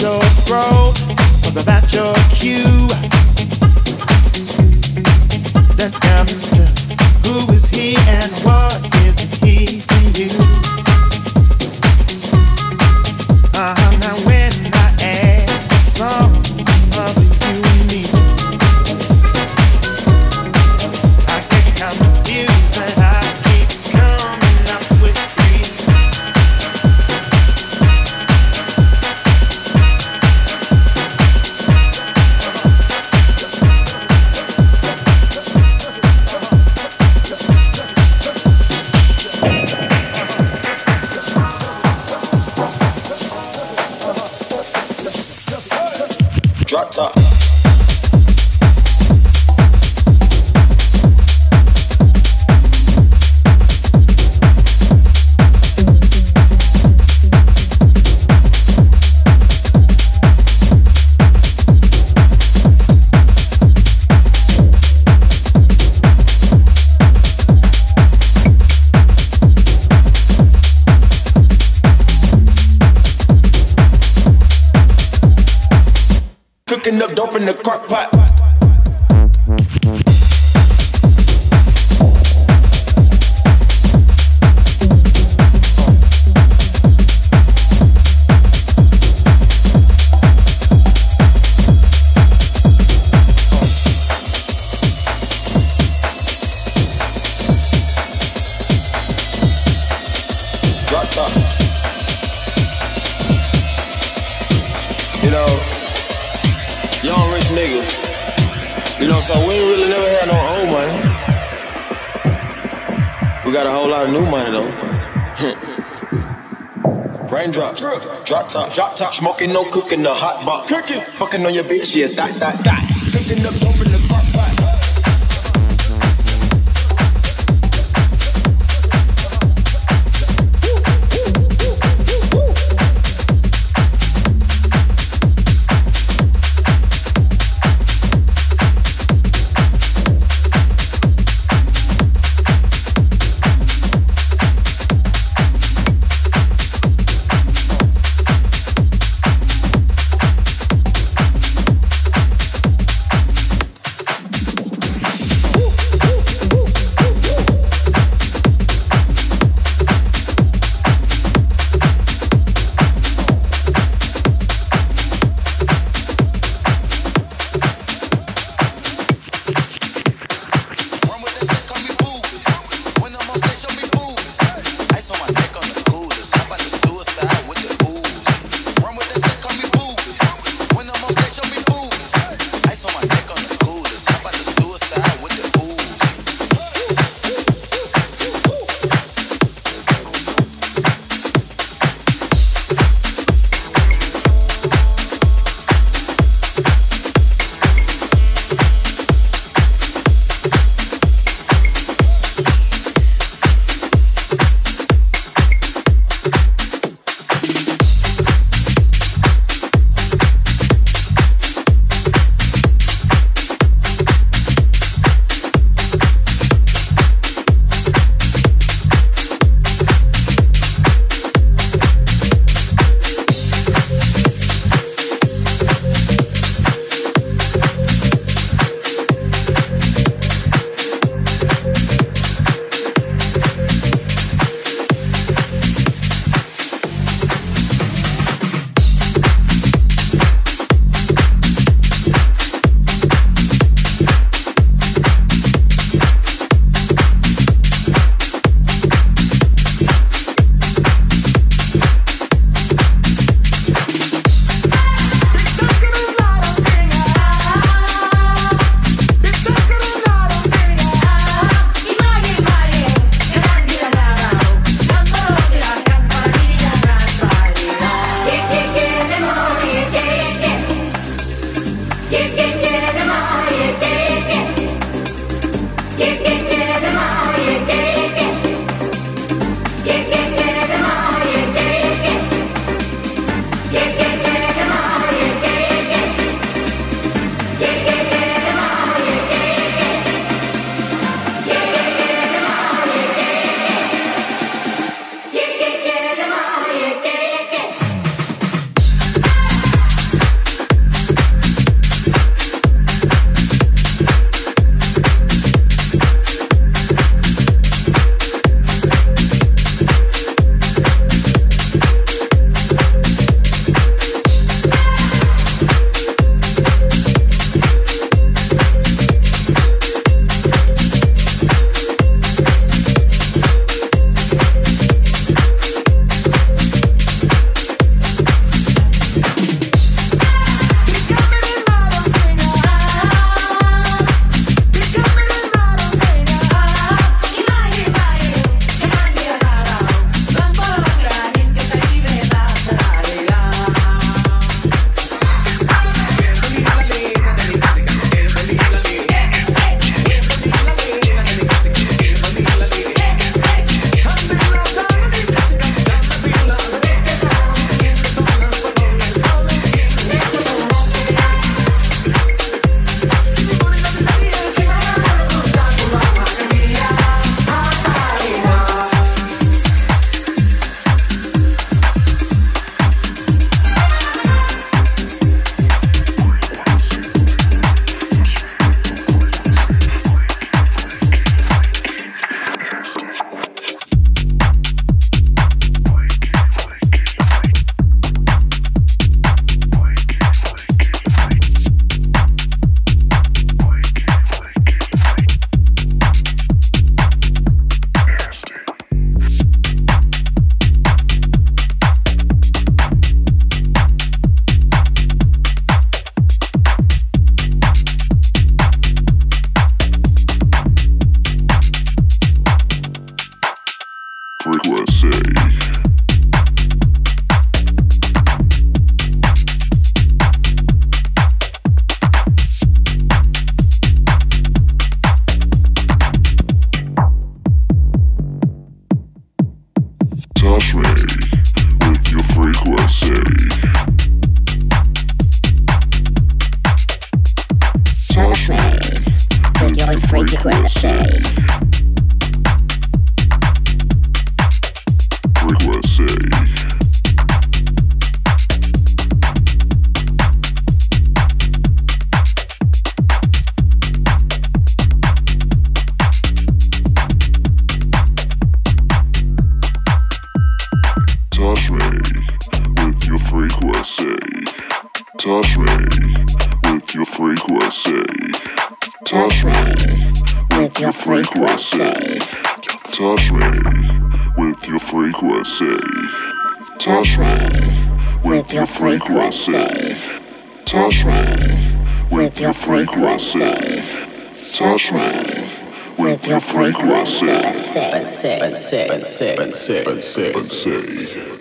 your bro? Wasn't your cue? Then who is he and Smoking, no cooking, the hot box. Cooking, fucking on your bitch, yeah, that, that, that. Cooking up dope Touch me with your frequency. Touch me with your frequency. Touch me with your frequency. Touch me with your frequency. Touch me with your frequency. Say, say, say, say, say, say, say. and I think that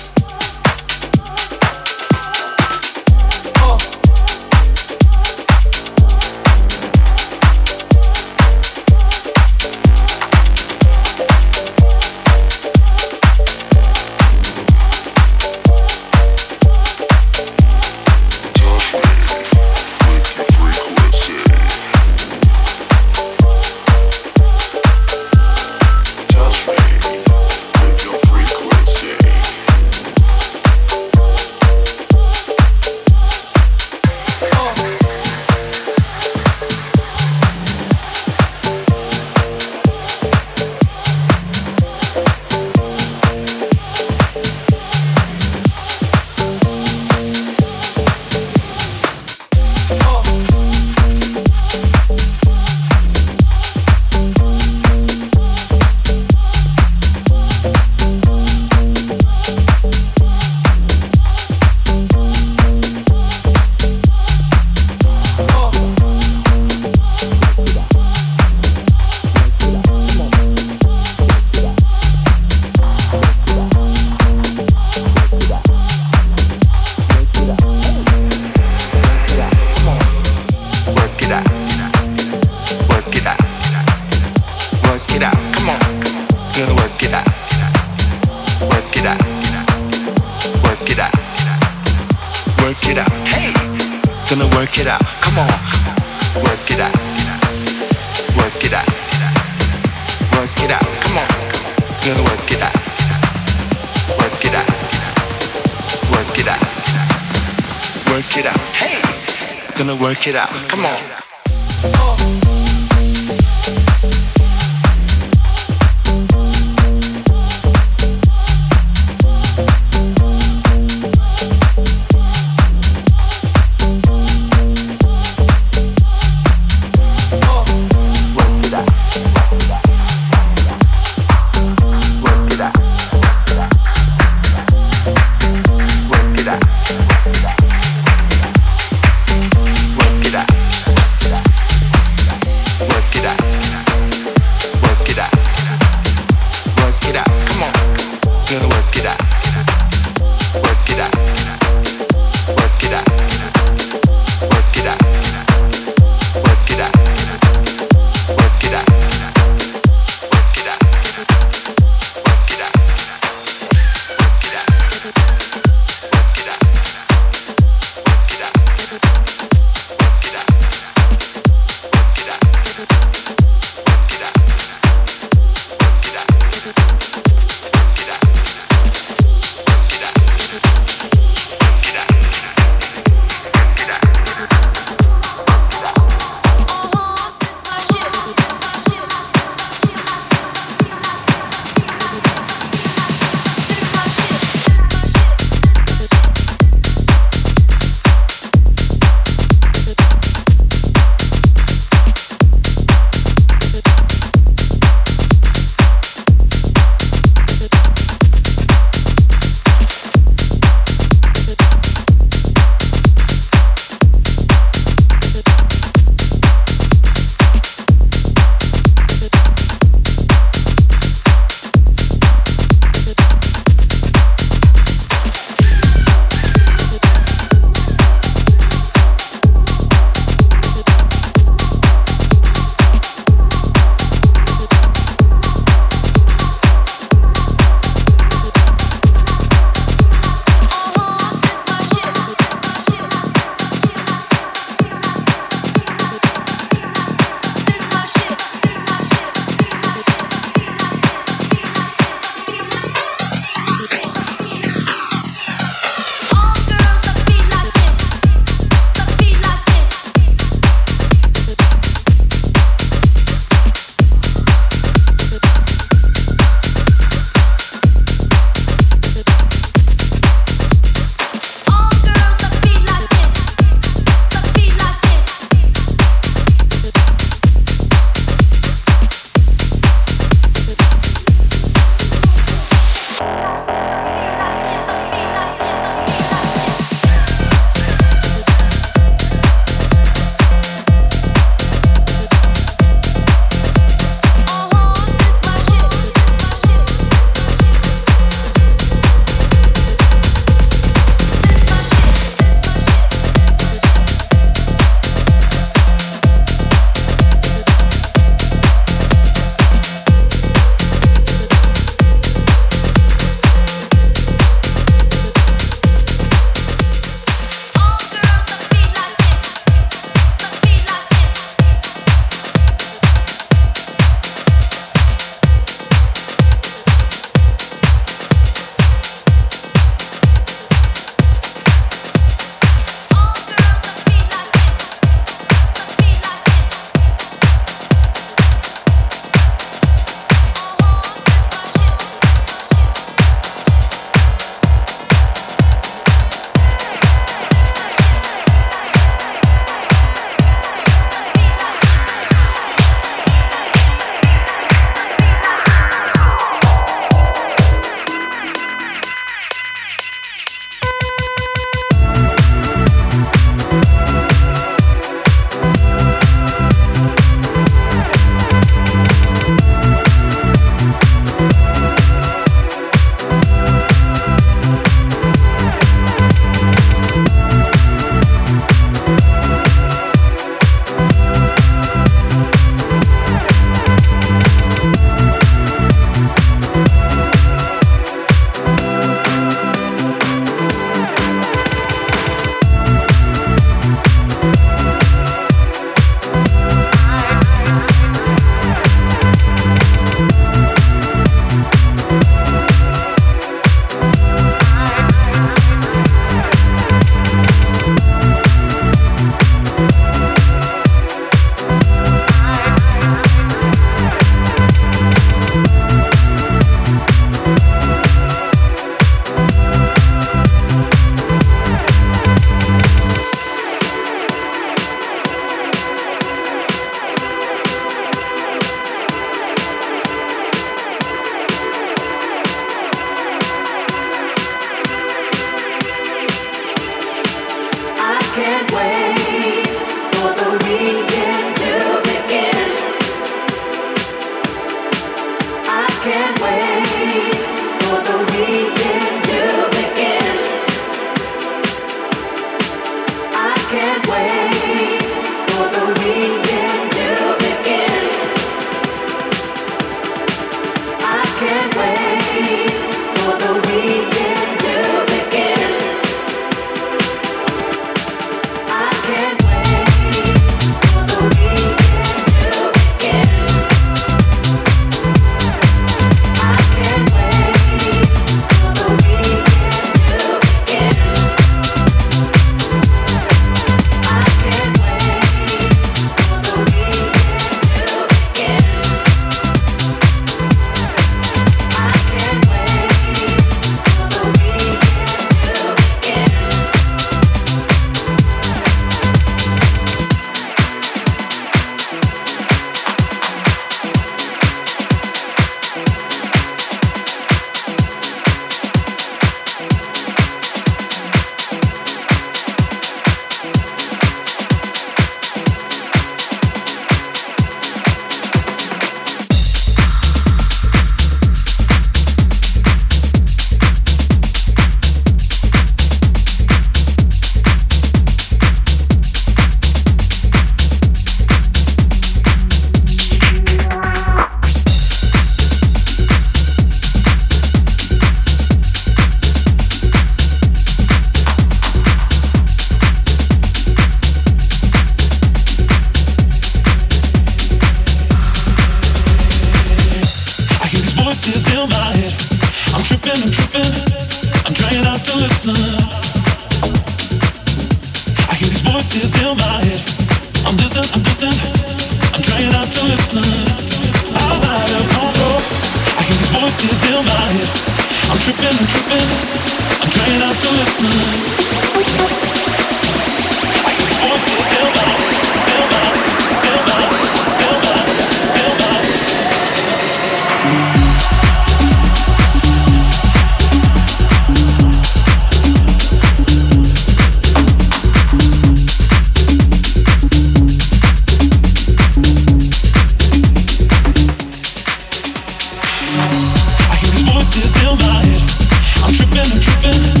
it's about time that I read the sign.